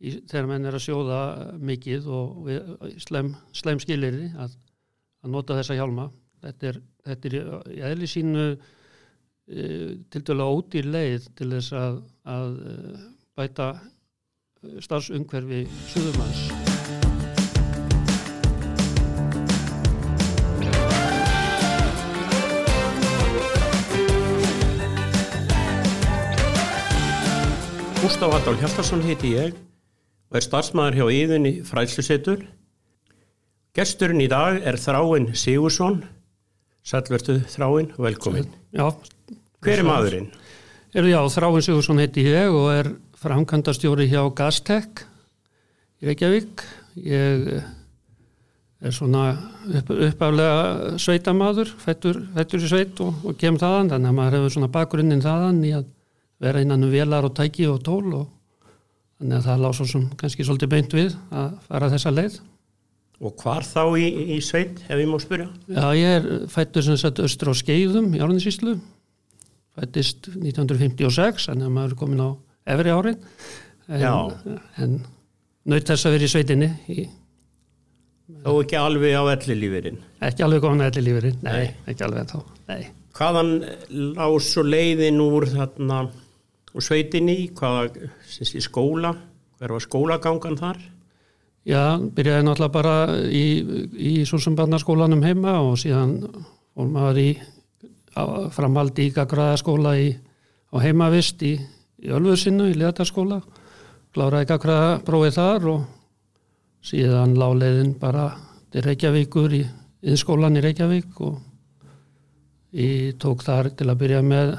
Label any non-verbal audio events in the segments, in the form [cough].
í, þegar menn er að sjóða mikið og við, slem, slem skilir að, að nota þessa hjálma. Þetta er, þetta er í eðli sínu e, til dæla ódýr leið til þess að, að e, bæta starfsungverfi suðumanns Gustaf Adolf Hjaltarsson heiti ég og er starfsmæður hjá Íðunni fræðslusettur. Gesturinn í dag er Þráinn Sigursson. Sælvertu Þráinn, velkomin. Já. Hver er maðurinn? Er, já, Þráinn Sigursson heiti ég og er framkvæmdastjóri hjá Gaztec í Reykjavík. Ég er svona upp, uppaflega sveitamadur, fættur í sveit og, og kem þaðan, þannig að maður hefur svona bakgrunnin þaðan í að vera innan um velar og tæki og tól og þannig að það lág svo sem kannski svolítið beint við að fara þessa leið. Og hvar þá í, í sveit, ef ég má spyrja? Já, ég er fættur sem sagt östur á Skeiðum í Árninsíslu, fættist 1956, þannig að maður er komin á efri árin, en, en naut þess að vera í sveitinni. Í, Þó ekki alveg á ellilífurinn? Ekki alveg komin á ellilífurinn, nei, nei, ekki alveg þá, nei. Hvaðan lág svo leiðin úr þarna og sveitinni, hvaða í skóla, hver var skólagangan þar? Já, byrjaði náttúrulega bara í, í Súsumbarnarskólanum heima og síðan fór maður í framhaldi í Gagraðaskóla á heimavist í, í Ölfursinu í Leðarskóla kláraði Gagraðaprófið þar og síðan lág leiðin bara til Reykjavíkur í innskólan í Reykjavík og ég tók þar til að byrja með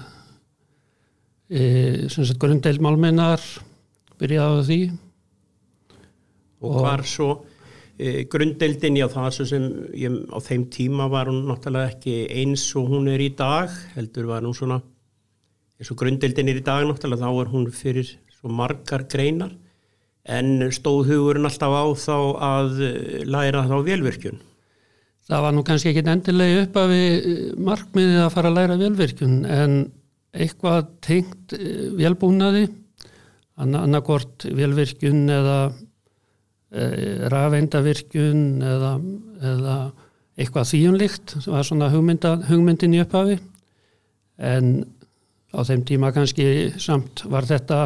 e, grundeilmálminnar byrjaði á því. Og, og hvar svo? E, grundeildin já það sem ég, á þeim tíma var hún náttúrulega ekki eins og hún er í dag heldur var hún svona eins og grundeildin er í dag náttúrulega þá er hún fyrir svo margar greinar en stóð hugurinn alltaf á þá að e, læra þá velvirkjun Það var nú kannski ekki endilegi upp við markmiðið að fara að læra velvirkjun en eitthvað tengt eh, velbúnaði annarkort velvirkjun eða e, rafeindavirkjun eða, eða eitthvað þýjunlikt það var svona hugmynda, hugmyndin í upphafi. En á þeim tíma kannski samt var þetta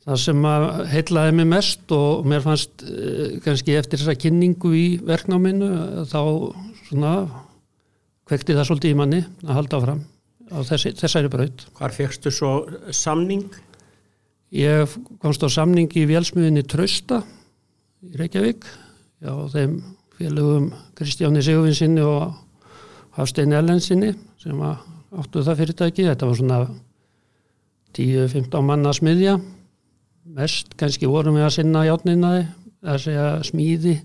það sem heitlaði mig mest og mér fannst uh, kannski eftir þessa kynningu í verknáminu þá svona kvekti það svolítið í manni að halda áfram á þessi, þessari braut. Hvar fegstu svo samning? Ég komst á samning í vélsmiðinni Trausta í Reykjavík já, þeim félögum Kristjáni Sigurfinsinni og Hafstein Ellensinni sem áttu það fyrirtæki þetta var svona 10-15 manna smiðja mest kannski vorum við að sinna hjátninaði að segja smíði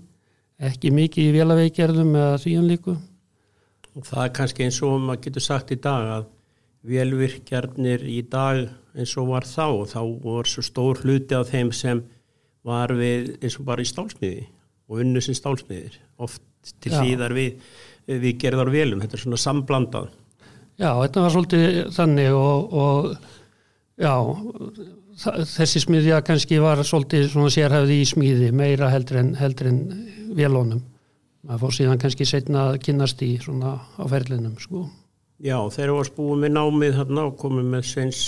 ekki mikið í vélaveikjörðum eða þvíun líku og það er kannski eins og maður getur sagt í dag að velvirkjarnir í dag eins og var þá og þá voru svo stór hluti af þeim sem var við eins og bara í stálsmiði og unnu sem stálsmiðir oft til Já. síðar við, við gerðar velum, þetta er svona samblandað Já, þetta var svolítið þannig og, og já þessi smiðja kannski var svolítið svona sérhæfði í smíði meira heldur en, heldur en velónum maður fór síðan kannski setna að kynast í svona á ferlinum sko. Já, þeir var spúið með námið þarna og komið með sveins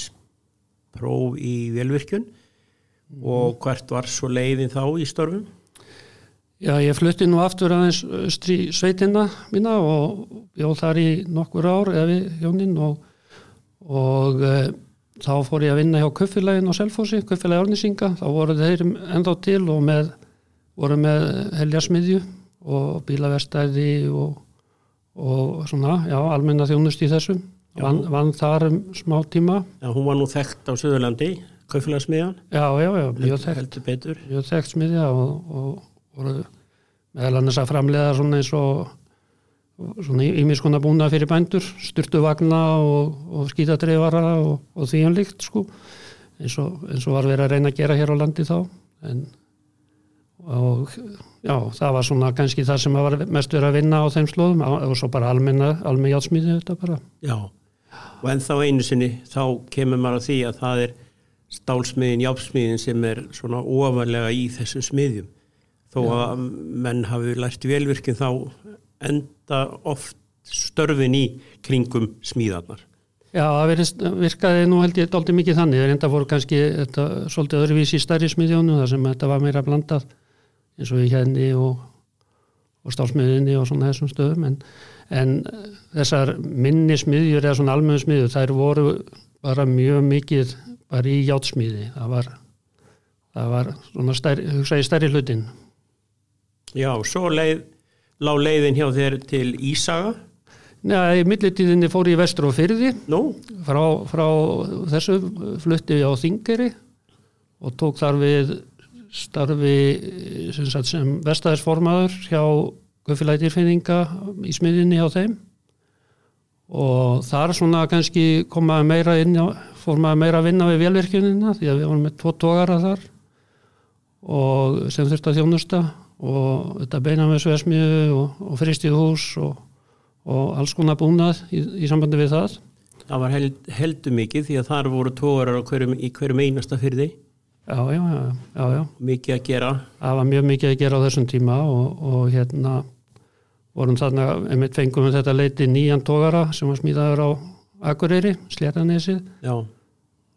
próf í velvirkjun mm. og hvert var svo leiðin þá í störfum? Já, ég flutti nú aftur aðeins östri sveitina mína og bjóð þar í nokkur ár eða við hjónin og, og þá fór ég að vinna hjá köffilegin á Selfossi, köffilegi ornisinga þá voru þeir ennþá til og með, voru með heljarsmiðju og bílaverstæði og, og svona, já, almenna þjónust í þessum, vann, vann þar um smá tíma. Já, hún var nú þekkt á Suðurlandi, köffilegarsmiðjan Já, já, já, mjög þekkt. mjög þekkt smiðja og, og voru meðal annars að framlega svona eins og svona ímiðskona búna fyrir bændur styrtuvagna og, og skítadreifara og, og því hann um líkt sko. Eins og, eins og var verið að reyna að gera hér á landi þá. En og já það var svona kannski það sem var mest verið að vinna á þeim slóðum og svo bara almenna almenna játsmíði þetta bara. Já og en þá einu sinni þá kemur maður að því að það er stálsmiðin, jápsmiðin sem er svona ofalega í þessu smiðjum. Þó Já. að menn hafi lært velvirkinn þá enda oft störfin í kringum smíðarnar. Já, það virkaði nú held ég aldrei mikið þannig, það enda fór kannski þetta, svolítið öðruvísi í stærri smiðjónu þar sem þetta var meira blandað eins og í henni og, og stálsmiðinni og svona þessum stöðum en, en þessar minni smiðjur eða svona almennu smiðjur þær voru bara mjög mikið bara í játsmiði það var, það var svona stærri, hugsaði stærri hlutin Já, svo leið lág leiðin hjá þér til Ísaga. Í millitíðinni fór ég vestur á fyrði no. frá, frá þessu flutti á Þingeri og tók þar við starfi sem, sem vestæðisformaður hjá Guðfélætirfinninga í smiðinni á þeim og þar svona kannski komaði meira inn fór maður meira að vinna við velverkjunina því að við varum með tvo tókara þar og sem þurfti að þjónusta og þetta beina með svesmiðu og, og fristið hús og og alls konar búnað í, í sambandi við það. Það var held, heldur mikið því að þar voru hverjum, í hverjum einasta fyrir því. Já, já, já, já. Mikið að gera. Það var mjög mikið að gera á þessum tíma og, og hérna vorum þarna, einmitt fengum við þetta leiti nýjan tógara sem var smíðaður á Akureyri, Sléttanesið. Já.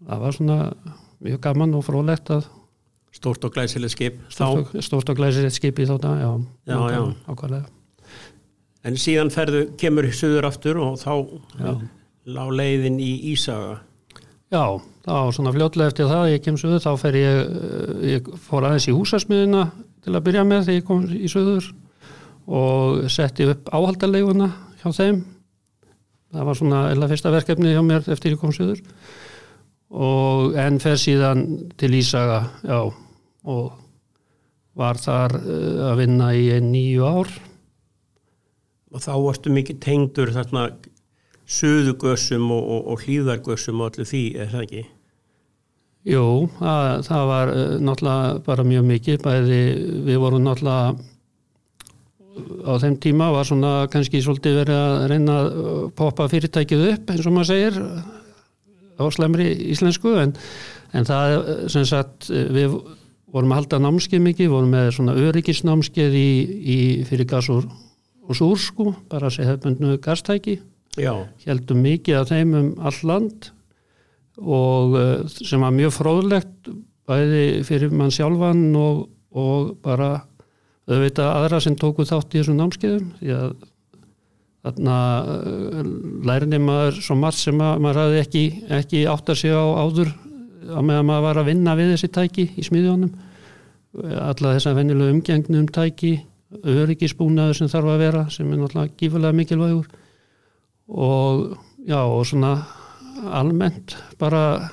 Það var svona mjög gaman og frólægt að Stórt og glæsilegt skip. Stórt og glæsilegt skip í þátt, já. Já, já. Ákvæmlega en síðan ferðu, kemur söður aftur og þá Já. lá leiðin í Ísaga Já, þá svona fljótlega eftir það ég kem söður, þá fer ég eh, ég fór aðeins í húsasmiðuna til að byrja með þegar ég kom í söður og setti upp áhaldarleiguna hjá þeim. Það var svona eða fyrsta verkefni hjá mér eftir ég kom söður og enn fer síðan til Ísaga já, og var þar eh, að vinna í nýju ár. Og þá varstu mikið tengdur þarna söðugössum og, og, og hlýðargössum og allir því, er það ekki? Jú, það, það var uh, náttúrulega bara mjög mikið, bæði við vorum náttúrulega á þeim tíma var svona kannski svolítið verið að reyna að poppa fyrirtækið upp eins og maður segir á slemri íslensku en, en það sem sagt við vorum að halda námskeið mikið, vorum með svona öryggisnámskeið í, í fyrir gasur og súr sko, bara að segja hefðbundnu gastæki heldum mikið af þeim um all land og uh, sem var mjög fróðlegt bæði fyrir mann sjálfan og, og bara auðvitað aðra sem tóku þátt í þessum námskeiðum því að þarna uh, lærinni maður svo margt sem að, maður hafði ekki, ekki átt að segja á áður að maður var að vinna við þessi tæki í smiðjónum alla þessa vennilega umgengnum tæki öryggisbúnaður sem þarf að vera sem er náttúrulega gífurlega mikilvægur og já og svona almennt bara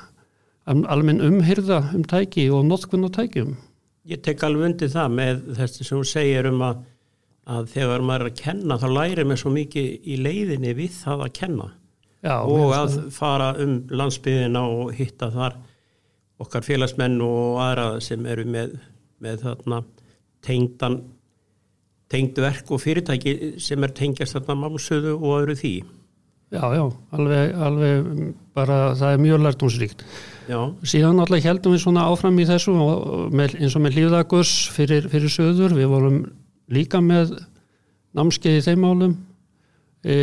almenn umhyrða um tæki og notkun á tækjum. Ég tek alveg undir það með þessi sem hún segir um að, að þegar maður er að kenna þá lærir maður svo mikið í leiðinni við það að kenna. Já, og að það. fara um landsbyðina og hitta þar okkar félagsmenn og aðra sem eru með, með þarna tengdan tengdu verk og fyrirtæki sem er tengjast þarna mámsöðu og öðru því Já, já, alveg, alveg bara það er mjög lærtónsríkt síðan alltaf heldum við svona áfram í þessu með, eins og með lífðagurs fyrir, fyrir söður, við vorum líka með námskeið í þeim álum e,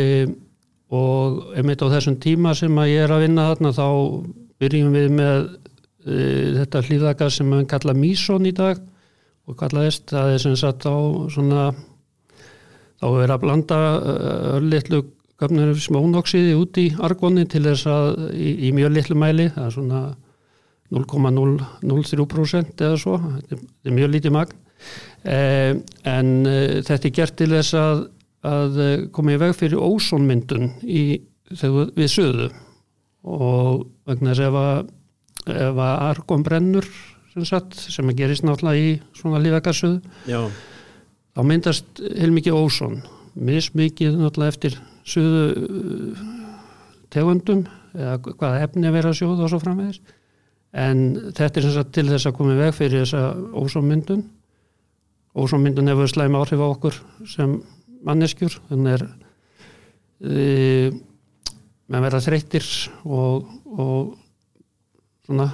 og einmitt á þessum tíma sem að ég er að vinna þarna þá byrjum við með e, þetta hlýðagas sem við kalla Mísón í dag og kallaðist, það er sem sagt á svona þá er að blanda uh, smónoxiði út í argóni til þess að í, í mjög litlu mæli, það er svona 0,003% eða svo, þetta er mjög lítið magn. Eh, en eh, þetta er gert til þess að, að koma í veg fyrir ósónmyndun við söðu. Og vegna þess ef að ef að argón brennur sem, sagt, sem gerist náttúrulega í svona lífækarsuðu þá myndast heilmikið ósón mismikið náttúrulega eftir suðu tegundum eða hvaða efni að vera að sjóða og svo framvegis. En þetta er sagt til þess að koma í veg fyrir þessa ósónmyndun ósónmyndun hefur slæm áhrif á okkur sem manneskjur þannig er e, með vera þreytir og, og svona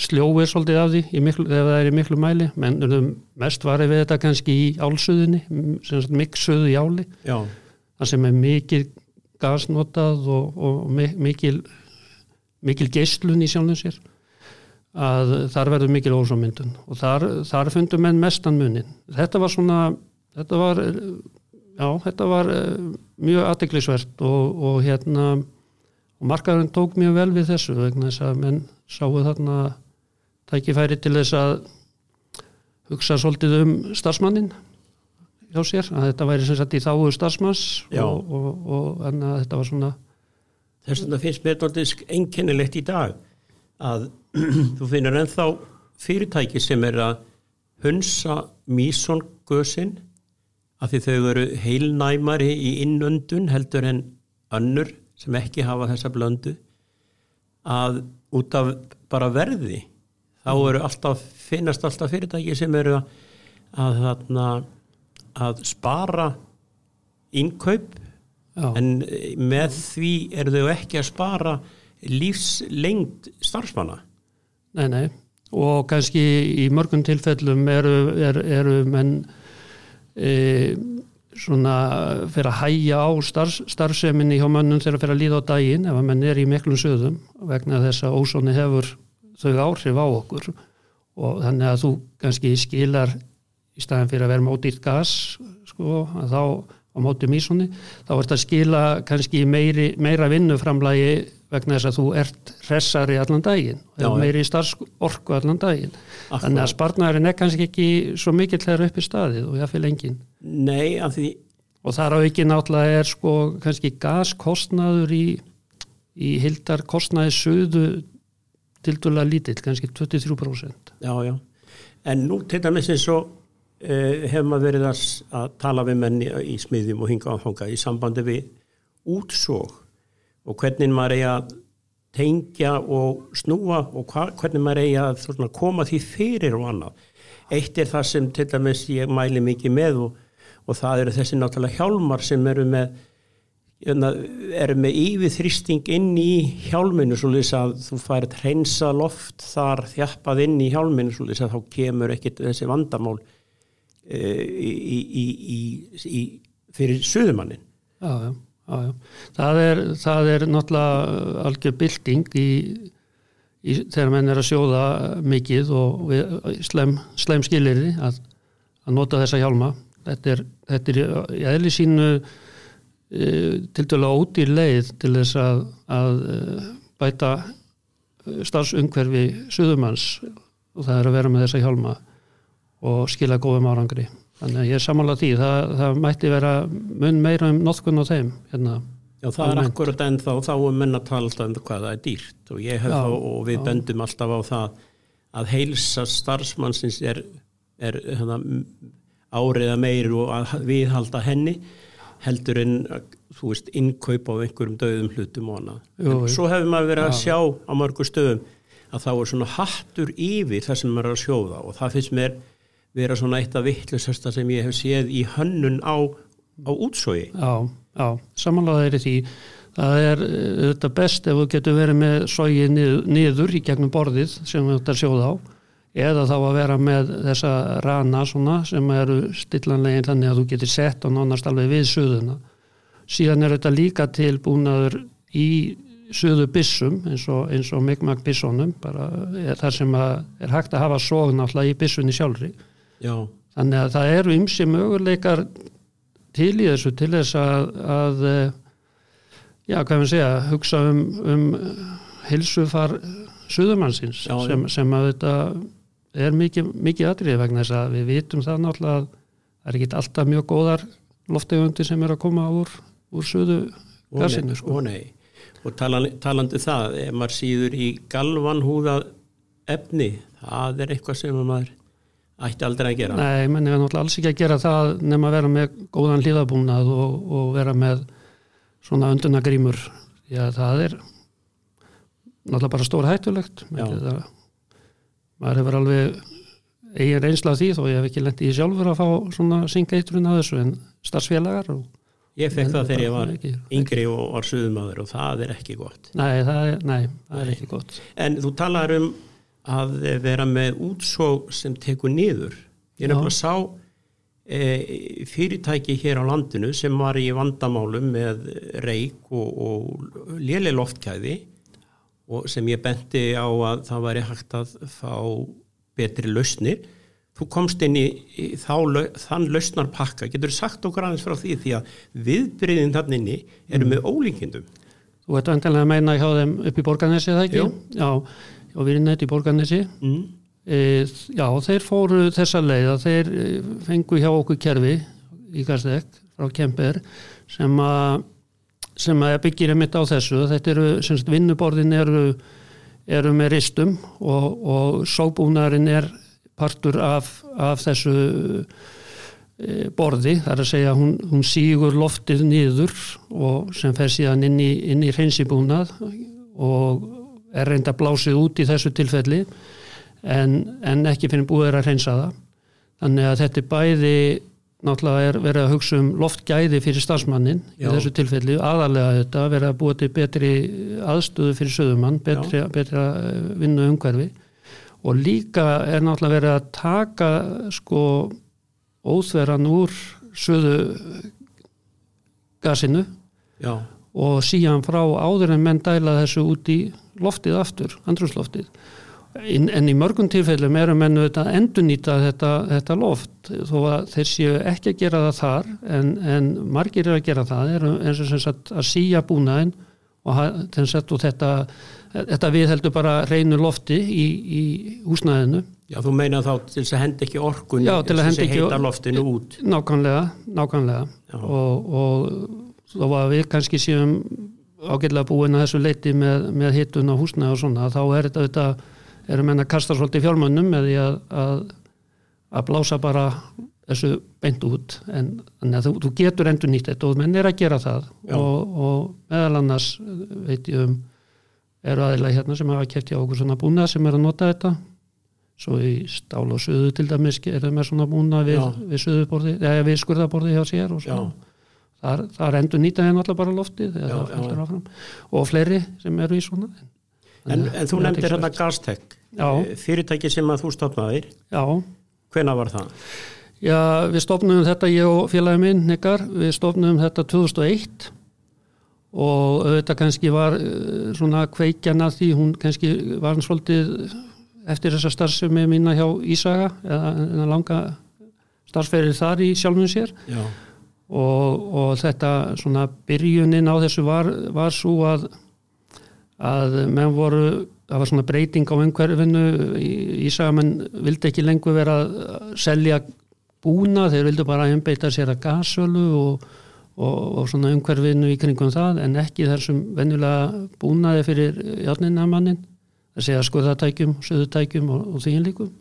sljóir svolítið af því miklu, ef það er í miklu mæli. Menn mest varði við þetta kannski í álsuðinni sem sagt miksuðu í áli. Já. Það sem er mikil gasnotað og, og mikil mikil geislun í sjálfum sér að þar verður mikil ósámyndun og þar, þar fundum menn mestan munin þetta var svona þetta var, já, þetta var uh, mjög aðdeklisvert og, og hérna og markaðurinn tók mjög vel við þessu vegna þess að menn sáu þarna tækifæri til þess að hugsa svolítið um starfsmannin hjá sér, að þetta væri sem sagt í þáu starfsmanns og, og, og þetta var svona Þess vegna finnst mér náttúrulega einkennilegt í dag að [clears throat] þú finnur ennþá fyrirtæki sem er að hunsa mísongösin af því þau eru heilnæmari í innöndun heldur en önnur sem ekki hafa þessa blöndu að út af bara verði þá mm. eru alltaf, finnast alltaf fyrirtæki sem eru að, að, að spara innkaup Já. en með því eru þau ekki að spara lífslengt starfsmanna? Nei, nei, og kannski í mörgum tilfellum eru, eru, eru menn e, svona fyrir að hæja á starf, starfseminni hjá mannum þegar að fyrir að líða á daginn ef að menn er í miklum söðum vegna þess að ósóni hefur þau áhrif á okkur. Og þannig að þú kannski skilar í staðin fyrir að vera mótýrt gas sko, þá á móti mísunni, þá ert að skila kannski meiri, meira vinnuframlægi vegna þess að þú ert hressari allan daginn, já, meiri starfsorku allan daginn, Akkur. þannig að spartnæðurinn er kannski ekki svo mikill þegar upp í staðið og fylg engin Nei, af því og þar á ekki náttúrulega er sko kannski gaskostnaður í, í hildar kostnaði söðu til dæla lítill, kannski 23% Já, já, en nú til dæmis eins og eh, hefur maður verið að, að tala við menni í smiðjum og hinga á hanga í sambandi við útsók og hvernig maður eigi að tengja og snúa og hva, hvernig maður eigi að svona, koma því fyrir og annað. Eitt er það sem til dæmis ég mæli mikið með og, og það eru þessi náttúrulega hjálmar sem eru með hérna, eru með yfirþrýsting inn í hjálminu svo lýs að þú færið hreinsa loft þar þjappað inn í hjálminu svo lýs að þá kemur ekkit þessi vandamál í, í, í, fyrir suðumannin Já, já. Það, er, það er náttúrulega algjör bilding þegar menn er að sjóða mikið og slem, slem skilirði að, að nota þessa hjálma. Þetta er, þetta er í eðli sínu e, til dæla ódýr leið til þess að, að e, bæta starfsungverfi suðumanns og það er að vera með þessa hjálma og skila góðum árangri. Þannig að ég er sammálað því, það, það mætti vera mun meira um notkun á þeim. Hérna, Já, það almennt. er akkurat en þá, þá er menn að tala alltaf um hvað það er dýrt og ég hef já, þá og við já. bendum alltaf á það að heilsa starfsmannsins er, er hérna, áriða meir og að viðhalda henni heldur en, þú veist, innkaup á einhverjum döðum hlutum og annað. Jú, svo hefur maður verið að sjá á mörgu stöðum að þá er svona hattur yfir það sem maður er að sjóða og það finnst mér vera svona eitt af vittlusesta sem ég hef séð í hönnun á, á útsói Já, já, samanlega er því. Það er þetta best ef þú getur verið með sógi niður, niður í gegnum borðið sem þú ætti að sjóða á eða þá að vera með þessa rana svona sem eru stillanlegin þannig að þú getur sett og nánast alveg við suðuna. Síðan er þetta líka tilbúnaður í suðu bissum eins og, og mikmak bissonum bara þar sem er hægt að hafa sógn alltaf í bissunni sjálfri Já. Þannig að það eru ymsi möguleikar til í þessu til þess að, að eh, já, hvað við segja, hugsa um, um hilsufar suðumannsins já, sem, sem að þetta er mikið, mikið aðrið vegna þess að við vitum það náttúrulega að það er ekki alltaf mjög góðar loftegundi sem er að koma úr, úr suðu gasinu. Sko. Og nei, og talandi, talandi það, ef maður síður í galvan húða efni, það er eitthvað sem maður ætti aldrei að gera. Nei, menn er náttúrulega alls ekki að gera það nefn að vera með góðan hlýðabúnað og, og vera með svona undunagrímur já það er náttúrulega bara stór hættulegt það, maður hefur alveg eigin reynsla því þó ég hef ekki lendið í sjálfur að fá svona syngeitrun að þessu en starfsfélagar og, Ég fekk það þegar ég var ekki, yngri og var suðumadur og það er ekki gott. nei, það er, nei, það er ekki gott. En þú talar um að vera með útsóg sem tekur niður. Ég Já. nefnilega sá e, fyrirtæki hér á landinu sem var í vandamálum með reik og, og léli loftkæði og sem ég benti á að það væri hægt að fá betri lausnir. Þú komst inn í, í þá, þann lausnarpakka. Getur sagt okkur aðeins frá því því að viðbriðin þann inni eru með ólíkindum. Þú ert vantilega að meina hjá þeim upp í Borganesi, það ekki? Jú. Já, já við erum nætt í Borganesi. Mm. E, já, þeir fóru þessa leið að þeir e, fengu hjá okkur kerfi í Gastek frá Kemper sem að sem að byggir einmitt á þessu. Þetta eru, semst, vinnuborðin eru, eru með ristum og, og sóbúnarinn er partur af, af þessu e, borði, það er að segja hún, hún sígur loftið niður og sem fer síðan inn í, í hreinsibúnað og er reynda blásið út í þessu tilfelli en, en ekki fyrir búið að hreinsa það. Þannig að þetta er bæði náttúrulega er verið að hugsa um loftgæði fyrir starfsmannin í þessu tilfelli aðalega þetta, verið að búa til betri aðstöðu fyrir söðumann, betri, betri vinnu umhverfi og líka er náttúrulega verið að taka sko óþveran úr söðu gasinu Já, og síðan frá áður en menn dæla þessu út í loftið aftur, andrúsloftið. En, en í mörgum tilfellum eru menn auðvitað að endurnýta þetta, þetta loft þó að þeir séu ekki að gera það þar en, en margir eru að gera það eru eins og sem sagt að síja búnaðin og, sagt, þetta, þetta við heldur bara reynu lofti í, í húsnæðinu Já, þú meina þá til þess að henda ekki orkun Já, til að henda ekki- heita loftinu út. Nákvæmlega, nákvæmlega og, og þó að við kannski séum ágætlega búin að þessu leiti með, með hittun á húsnæði og svona þá er þetta, þetta erum menn að kasta svolítið fjármönnum með því að, að, að blása bara þessu beint út. En að þú, þú getur endur nýtt þetta og menn er að gera það. Já. og, og meðal annars veit ég um eru aðeinslega hérna sem hafa keft hjá okkur svona búnað sem er að nota þetta. Svo í stál og suðu til dæmis er það með svona búnað við, Já. við við skurðaborði hjá sér og Já, svona þar, þar endur nýta þeir náttúrulega bara loftið Já, já. áfram. Og fleiri sem eru í svona. En, en þú þetta nefndir hérna Já. Eh, fyrirtæki sem að þú stopnaðir, Já, hvena var það? já, við stofnum þetta ég og félagi minn, Nikkar við stofnum þetta 2001 og auðvitað kannski var eh, svona kveikjan að því hún kannski var hann svolítið eftir þessa starfsemi mína hjá Ísaga eða langa starfsferðir þar í sjálfum sér. Já, og, og þetta svona byrjunin á þessu var, var svo að að menn voru það var svona breyting á umhverfinu. Ísagamenn vildi ekki lengur vera að selja búna þeir vildu bara einbeita sér að gasölu og, og, og svona umhverfinu í kringum það en ekki þessum venjulega búnaði fyrir járninamannin að segja skoðatækjum, söðutækjum og, og líkum.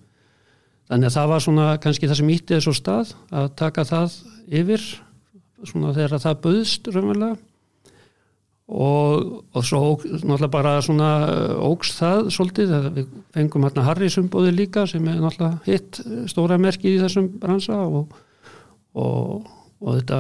Þannig að það var svona kannski það sem ítti þessu stað að taka það yfir svona þegar það bauðst raunverulega. Og, og svo ók- náttúrulega bara svona uh, óks það svolítið, við fengum hérna Harrys umbóði líka sem er náttúrulega hitt uh, stóra merkið í þessum bransa og, og, og þetta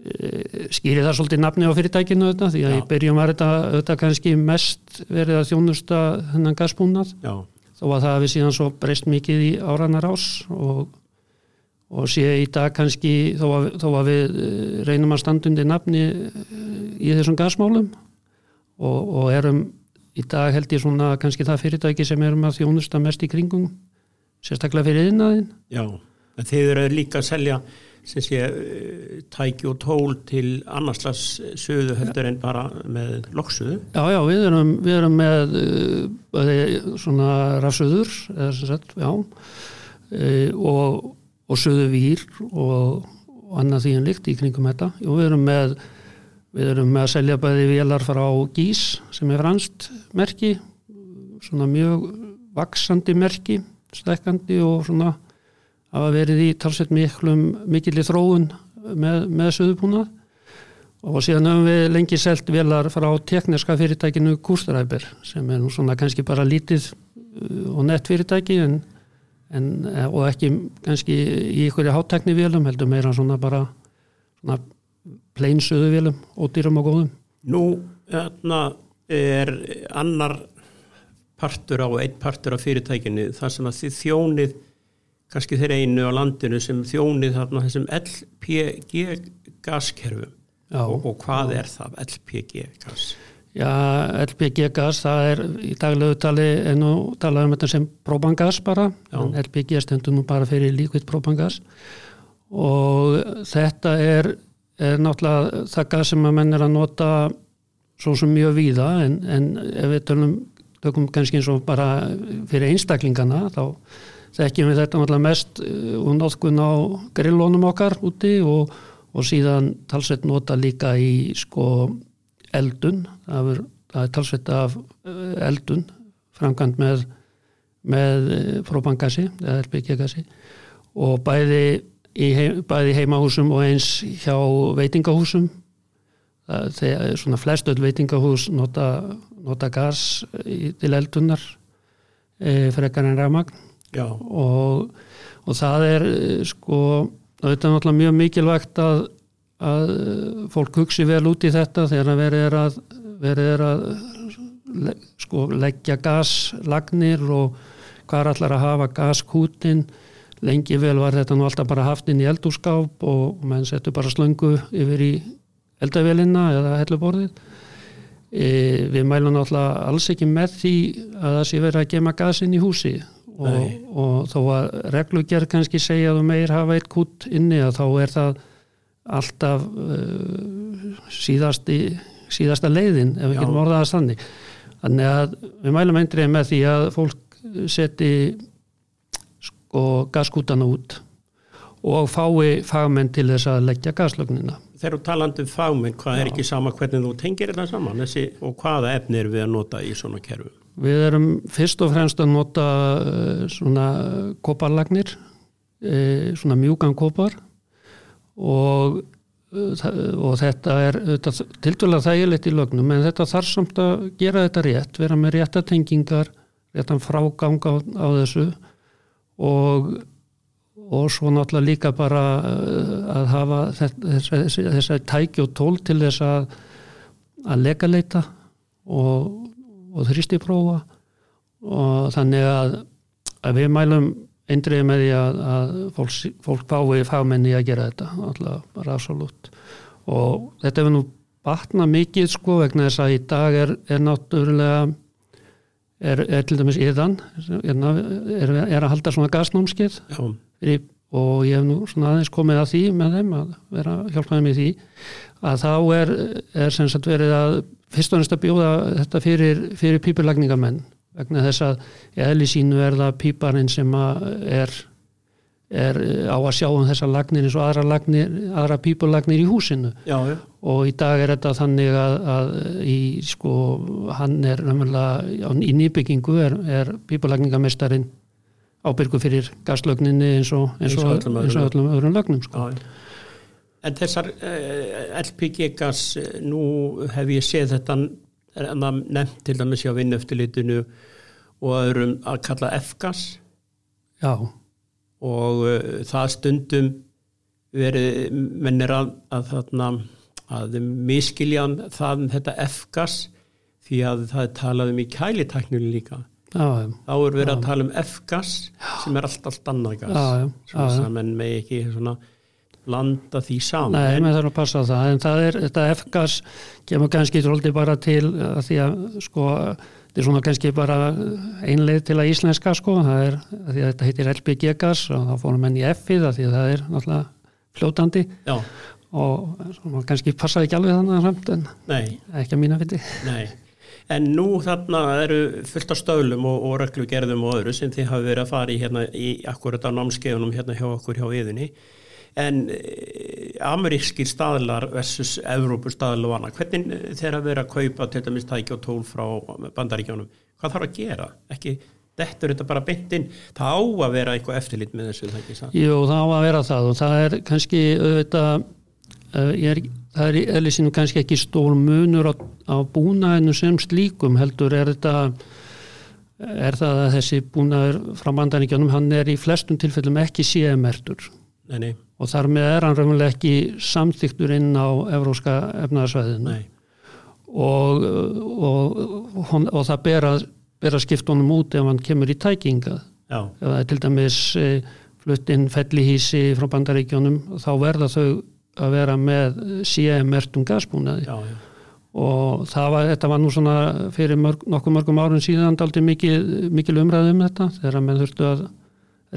e, skýri það svolítið nafni á fyrirtækinu þetta því að Já. í byrjum var þetta, þetta kannski mest verið að þjónusta hennan gasbúnað. Já, þó að það hafi síðan svo breyst mikið í áranar ás og, og sé í dag kannski þó að, þó að við eh, reynum að standa undir nafni eh, í þessum gasmálum og, og erum í dag held ég svona kannski það fyrirtæki sem erum að þjónusta mest í kringum sérstaklega fyrir innæðin já. En þið eru líka að selja sem sé eh, tæki og tól til annarslags söðu heldur en bara með loksuðu. Já, já, við erum, við erum með uh, svona rafsöður eða sem sagt, já uh, og, og söðu vír og, og annað því en líkt í kringum þetta. Og við erum með við erum með að selja bæði vélar frá Gís sem er franst merki svona mjög vaksandi merki, stekkandi og svona hafa verið í talsett miklum mikilli þróun með, með söðubúnað og síðan höfum við lengi selt velar frá tekniska fyrirtækinu Kústræber sem er nú svona kannski bara lítið uh, og nett fyrirtæki en, en, eh, og ekki kannski í ykkur háttekni velum heldur meira svona bara svona pleinsuðu vilum, ódýrum og góðum. Nú, þarna er annar partur á, einn partur á fyrirtækinu þar sem að þið þjónið kannski þeir einu á landinu sem þjónið þarna þessum LPG gaskerfum og, og hvað já. er það LPG gas? Já, LPG gas það er í daglegu tali en nú talaðum við þetta sem propangas bara LPG stendur nú bara fyrir líkvitt propangas og þetta er, er náttúrulega það gas sem að menn er að nota svo sem mjög víða en, en ef við tölum tökum kannski eins og bara fyrir einstaklingana þá þekkjum við þetta náttúrulega mest og uh, náttúrulega á grillónum okkar úti og, og síðan talsveit nota líka í sko eldun það er, það er talsveit af uh, eldun framkvæmt með, með uh, propangasi eða RBG-gasi og bæði í heim, bæði heimahúsum og eins hjá veitingahúsum. Það er svona flestöld veitingahús nota, nota gas til eldunar e, frekar en ræðmagn og, og það er eh, sko, þetta er náttúrulega mjög mikilvægt að, að fólk hugsi vel út í þetta þegar verið er að, verið er að sko, leggja gaslagnir og hvað er allar að hafa gaskútin lengi vel var þetta nú alltaf bara haft inn í eldúrskáp og menn settu bara slöngu yfir í eldavélinna eða helluborðið. E, við mælum náttúrulega alls ekki með því að það sé verið að gema gasin í húsi. Og, og þó að reglugjörð kannski segja að þú meir hafa eitt kút inni að þá er það alltaf uh, síðasti, síðasta leiðin ef við getum orðað að standi þannig að við mælum eindrið með því að fólk seti sko gaskútana út og fái fagmenn til þess að leggja gaslögnina Þegar þú talandu um fagmenn, hvað Já. er ekki sama hvernig þú tengir þetta saman þessi, og hvaða efni er við að nota í svona kerfu? Við erum fyrst og fremst að nota uh, svona koparlagnir, uh, svona mjúkan kopar og, og þetta er til dæla þægilegt í lögnum en þetta þarf samt að gera þetta rétt, vera með réttatengingar, réttan frágang á, á þessu og, og svo náttúrulega líka bara að hafa þess að tæki og tól til þess að, að lega leita og og þrýstiprófa. Og þannig að, að við mælum eindriði með því að, að fólk, fólk fái fagmenni að gera þetta alltaf bara absolutt. Og þetta hefur nú batnað mikið sko vegna þess að í dag er, er náttúrulega er, er til dæmis yðan er, er að halda svona gasnámskið og ég hef nú svona aðeins komið að því með þeim að vera hjálpaði með því að þá er, er sem sagt verið að fyrst og næst að bjóða þetta fyrir, fyrir pípurlagningamenn vegna þess að eðli sínu er það píparinn sem er, er á að sjá um þessa lagnir eins og aðra, lagnir, aðra pípurlagnir í húsinu já, já. og í dag er þetta þannig að, að í, sko, hann er í nýbyggingu er, er pípurlagningamestarin ábyrgu fyrir gaslögninni eins og, eins og, eins og, eins og öllum öðrum lagnum sko. En þessar uh, eh, LPG-gas, eh, nú hef ég séð þetta nefnt til dæmis á vinnöftilitinu og öðrum að kalla F-gas. Já. Og uh, það stundum verið mennir að, að, að, að miskiljan það þetta F-gas því að það er talað um í kælitakninu líka. Já, þá er verið já. að tala um F-gas sem er allt, allt annað gas. Já. Svona saman með ekki svona blanda því saman. Nei, maður þarf að passa á það en það er, þetta F-gas kemur kannski tróldi bara til að því að sko, þetta er svona kannski bara einleið til að íslenska sko, það er að því að þetta heitir LPG-gas og þá fórum henni í F-ið að því að það er náttúrulega fljótandi Já. og svona, kannski passaði ekki alveg þannig en Nei. ekki að mína fytti. Nei. En nú þarna eru fullt af stöðlum og, og reglugerðum og öðru sem þið hafi verið að fara í hérna í akkurat á námskeiðunum hérna hjá okkur hjá yðinni en eh, ameríkskir staðlar versus Evrópur staðlar og annað, hvernig eh, þeirra verið að kaupa til dæmis tæki og tól frá bandaríkjónum, hvað þarf að gera? Ekki, þetta er þetta bara beintinn það á að vera eitthvað eftirlit með þessu það ekki það? Jú, það á að vera það og það er kannski auðvitað er, það er eða sínum kannski ekki stór munur á, á búnaðinu sem slíkum heldur er þetta er það að þessi búnaður frá bandaríkjónum hann er í flestum tilfellum ekki sémertur nei, nei, og þar með er hann raunverulega ekki samþyktur inn á evróska efnaðarsvæðinu og, og, og, og það ber að, ber að skipta honum út ef hann kemur í tækinga já, ef það er til dæmis e, flutt inn fellihísi frá bandaríkjónum þá verða þau að vera með CM-mertum gasbúnaði. Já, já, og það var, þetta var nú svona fyrir mörg, nokkuð mörgum árun síðan daldi mikil, mikil umræð um þetta þegar menn þurftu að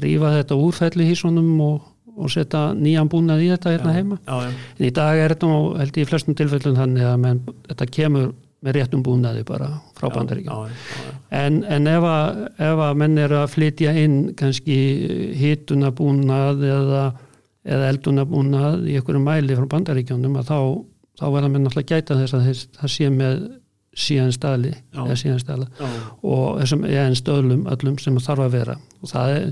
rífa þetta úr fellihísunum og, og setja nýjan búnað í þetta hérna heima. já, já, en í dag er þetta nú held ég í flestum tilfellum þannig að menn, þetta kemur með réttum búnaði bara frá bandaríkjónum já, já, já, En, en ef, að, að menn eru að flytja inn kannski hitunabúnað eða, eða eldunabúnað í einhverju mæli frá bandaríkjónum að þá, þá verða menn alltaf gæta þess að það sé með síðan staðli Já. já, og þessum eðan stöðlum öllum sem þarf að vera. Og það er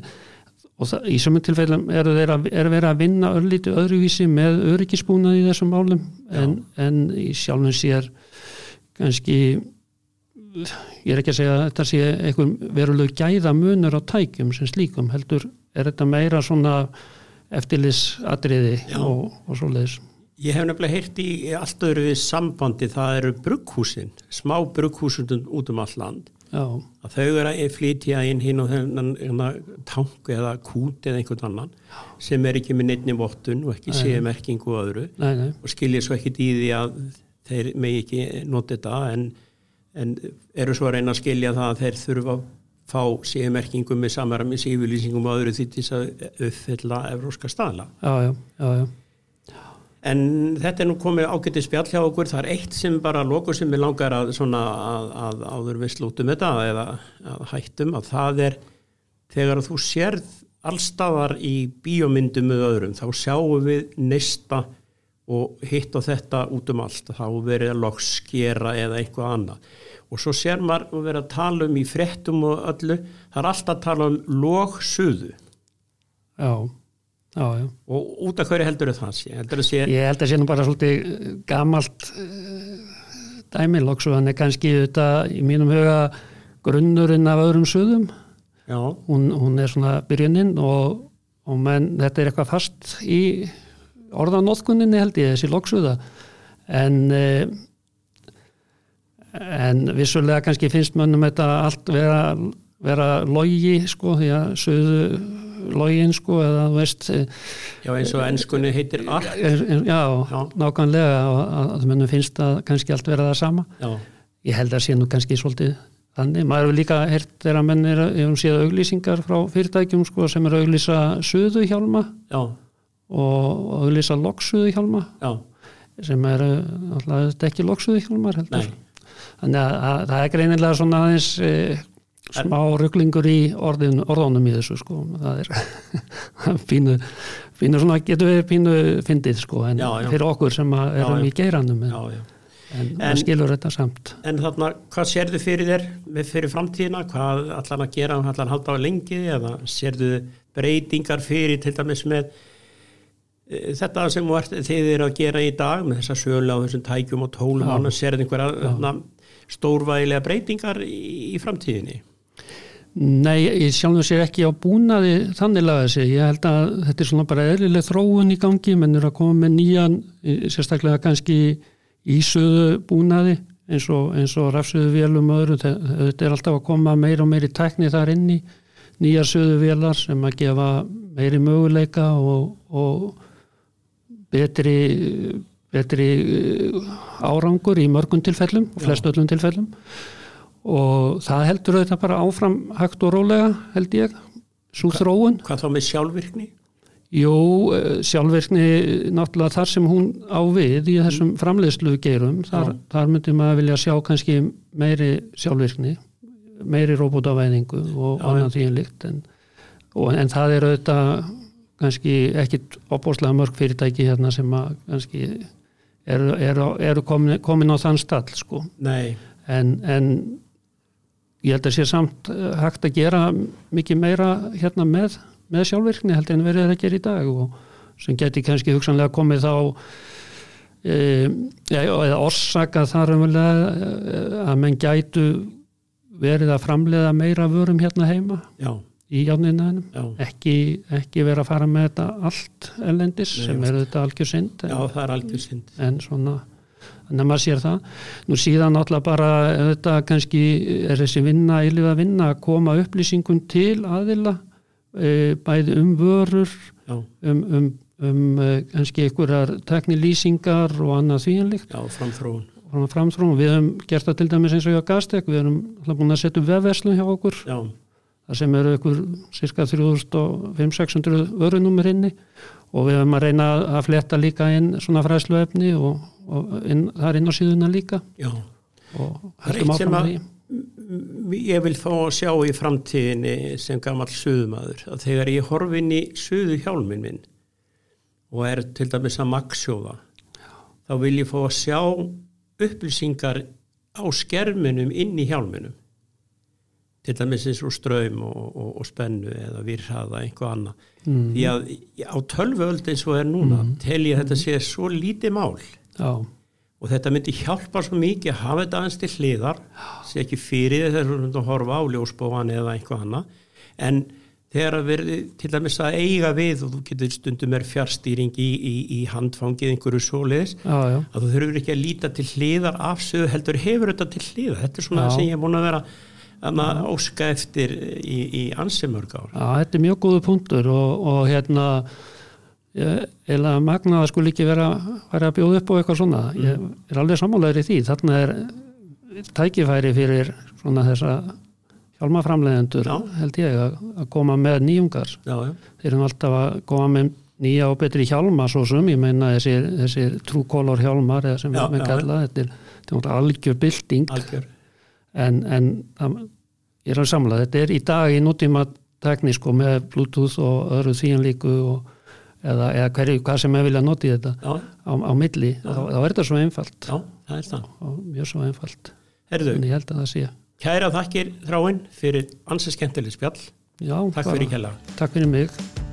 og það, í sömum tilfellum eru þeir að, er verið að vinna örlíti öðruvísi með öryggisbúnað í þessum málum en, en í sjálfum sér kannski ég er ekki að segja að þetta sé einhver veruleg gæða munur á tækjum sem slíkum heldur er þetta meira svona eftirlisatriði Já. og, og svoleiðis Ég hef nefnilega heyrt í allt öðru við sambandi, það eru brugghúsin, smá brugghúsin út um all land. já, Að þau eru að flytja inn hinn og þennan hérna, tank eða kút eða einhvern annan sem er ekki með neittni vottun og ekki séu merkingu og öðru nei, nei, og skilja svo ekkit í því að þeir megi ekki nota þetta en, en eru svo að reyna að skilja það að þeir þurfa að fá séu merkingu með samarami sífylýsingum og öðru því til þess að uppfylla evróska staðla. já, já, já, já. En þetta er nú komið ágætið spjall hjá okkur, það er eitt sem bara lokur sem við langar að, svona, að, að áður við slútum þetta eða að hættum að það er þegar þú sérð allstaðar í bíómyndum með öðrum þá sjáum við neista og hitt og þetta út um allt. Þá verið að lokskera eða eitthvað annað. Og svo sér maður að vera að tala um í frettum og öllu það er alltaf að tala um logsuðu já, já, já. og út af hverju heldur það sé? Heldur það sé Ég held að sé nú bara svolítið eh, gamalt uh, dæmi. Loksu, hann er kannski þetta í mínum huga grunnurinn af öðrum suðum hún, hún er svona byrjunin og, og menn, þetta er eitthvað fast í orðanóðkuninni held ég, þessi loksuða en eh, en vissulega kannski finnst mönnum þetta allt vera, vera logi sko, því að suðu login sko, eða veist eh, já eins og ennskunni heitir ark er- já, Já. nákvæmlega að, að mönnum finnst að kannski allt vera það sama. Já, ég held að sé nú kannski svolítið þannig, maður hefur líka heyrt þegar menn er að hefum séð auglýsingar frá fyrirtækjum sko, sem er að auglýsa suðu hjálma já, og auglýsa loksuðu hjálma já, sem er alltaf ekki loksuðu hjálmar heldur. Nei. Þannig að, að það er greinilega svona aðeins e, smá rugglingur í orðin, orðunum í þessu sko. Það er [laughs] pínu, pínu svona getur við pínu fyndið sko en Já, já. fyrir okkur sem erum já. í geiranum en, en, En- skilur þetta samt. En þarna, hvað sérðu fyrir þér fyrir framtíðina, hvað allan að gera? Allan halda á lengi eða sérðu breytingar fyrir til dæmis með e, þetta sem ert, þið eru að gera í dag með þessa sölu á þessum tækjum og tólum annars sérðu einhverja stórvægilega breytingar í, í framtíðinni Nei, ég sjálfum sér ekki á búnaði þannig laga þessi. Ég held að þetta er svona bara eðlileg þróun í gangi, menn eru að koma með nýjan, sérstaklega kannski ísöðu búnaði eins og, og rafsöðu vélum og öðru. Þe- Þetta er alltaf að koma meira og meiri tækni þar inn í nýjar söðu vélar sem að gefa meiri möguleika og, og betri, betri eh, árangur í mörgum tilfellum og flest öllum tilfellum og það heldur auðvitað bara áfram hægt og rólega held ég. Svo þróun, hvað þá með sjálfvirkni? Jú eh, sjálfvirkni náttúrulega þar sem hún á við í þessum framleiðslu geirum þar, þar myndi maður vilja sjá kannski meiri sjálfvirkni meiri robótavæðingu og annað því en líkt en, en það er auðvitað kannski ekkit opbóðslega mörg fyrirtæki hérna sem að kannski eru, eru, eru komin, komin á þann stall sko. Nei, en, en ég held að sé samt eh, hægt að gera mikið meira hérna með, með sjálfvirkni heldur en verið er að gera í dag og sem geti kannski hugsanlega komið þá e, ja, eða orsaka þar umverulega að menn gætu verið að framleiða meira vörum hérna heima já, í játninnaðinum Já. ekki, ekki vera að fara með þetta allt ellendis Nei, sem er þetta algjör synd Já, en, það er algjör synd. en svona þannig að maður sér það. Nú síðan náttúrulega bara þetta kannski er þessi vinna, eilíða vinna að koma upplýsingum til aðila e, bæði um vörur um, um, um e, kannski einhverjar teknilýsingar og annað þvíanlíkt já, framþróun. frá framþróum. Við höfum gert það til dæmis eins og hjá Gastek, við alltaf búin að setja upp vefverslun hjá okkur, Já, þar sem eru ykkur cirka 3500-600 vörunumir inni og við höfum að reyna að fletta líka inn svona fræsluefni og, og inn, það er inn á síðuna líka já. og sem áfram að því. ég vil fá að sjá í framtíðinni sem gammal suðumadur að þegar ég horfi inn í suðu hjálmin minn og er til dæmis að makksjóða þá vil ég fá að sjá upplýsingar á skerminum inn í hjálminum til dæmis eins og ströym og, og, og spennu eða virðhaða einhvað annað. Mm. því að á tölvuöld eins og er núna tel ég að þetta sé svo lítið mál. Já, og þetta myndi hjálpa svo mikið að hafa þetta aðeins til hliðar sé ekki fyrir þess að þú horfa á ljósbóan eða einhvað annað. En þegar að verði til dæmis að eiga við og þú getur stundum er fjárstýring í, í, í handfangið einhverju já, að þú þurfur ekki að líta til hliðar afsöðu heldur hefur þetta til hliðar. Þetta er svona Já. sem ég er búin að vera að óska eftir í, í ansimörg ár. Já, þetta er mjög góðu punktur og, og hérna eða magnaða skulle ekki vera, vera að bjóða upp á eitthvað svona. Ég er alveg sammálaður í því. Þarna er tækifæri fyrir svona þessa hjálmaframleðendur Já. held ég að, að koma með nýjungar. Já, já, þeir eru alltaf að koma með nýja og betri hjálma svo sem ég meina þessir, þessir trúkólor hjálmar eða sem Já, við með já, kalla þetta er, algjör bylting. Algjör en, en ég er að samla þetta er í dag í nútíma tekni sko með bluetooth og öðru þvían líku og, eða, eða hverju, hvað sem er vilja noti þetta á, á milli, þá, þá er þetta svo einfalt. Já, það er það. Og mjög svo einfalt. Ég kæra þakkir þráinn fyrir ansið skemmtileg spjall. Já, Takk bara- fyrir kella Takk fyrir mig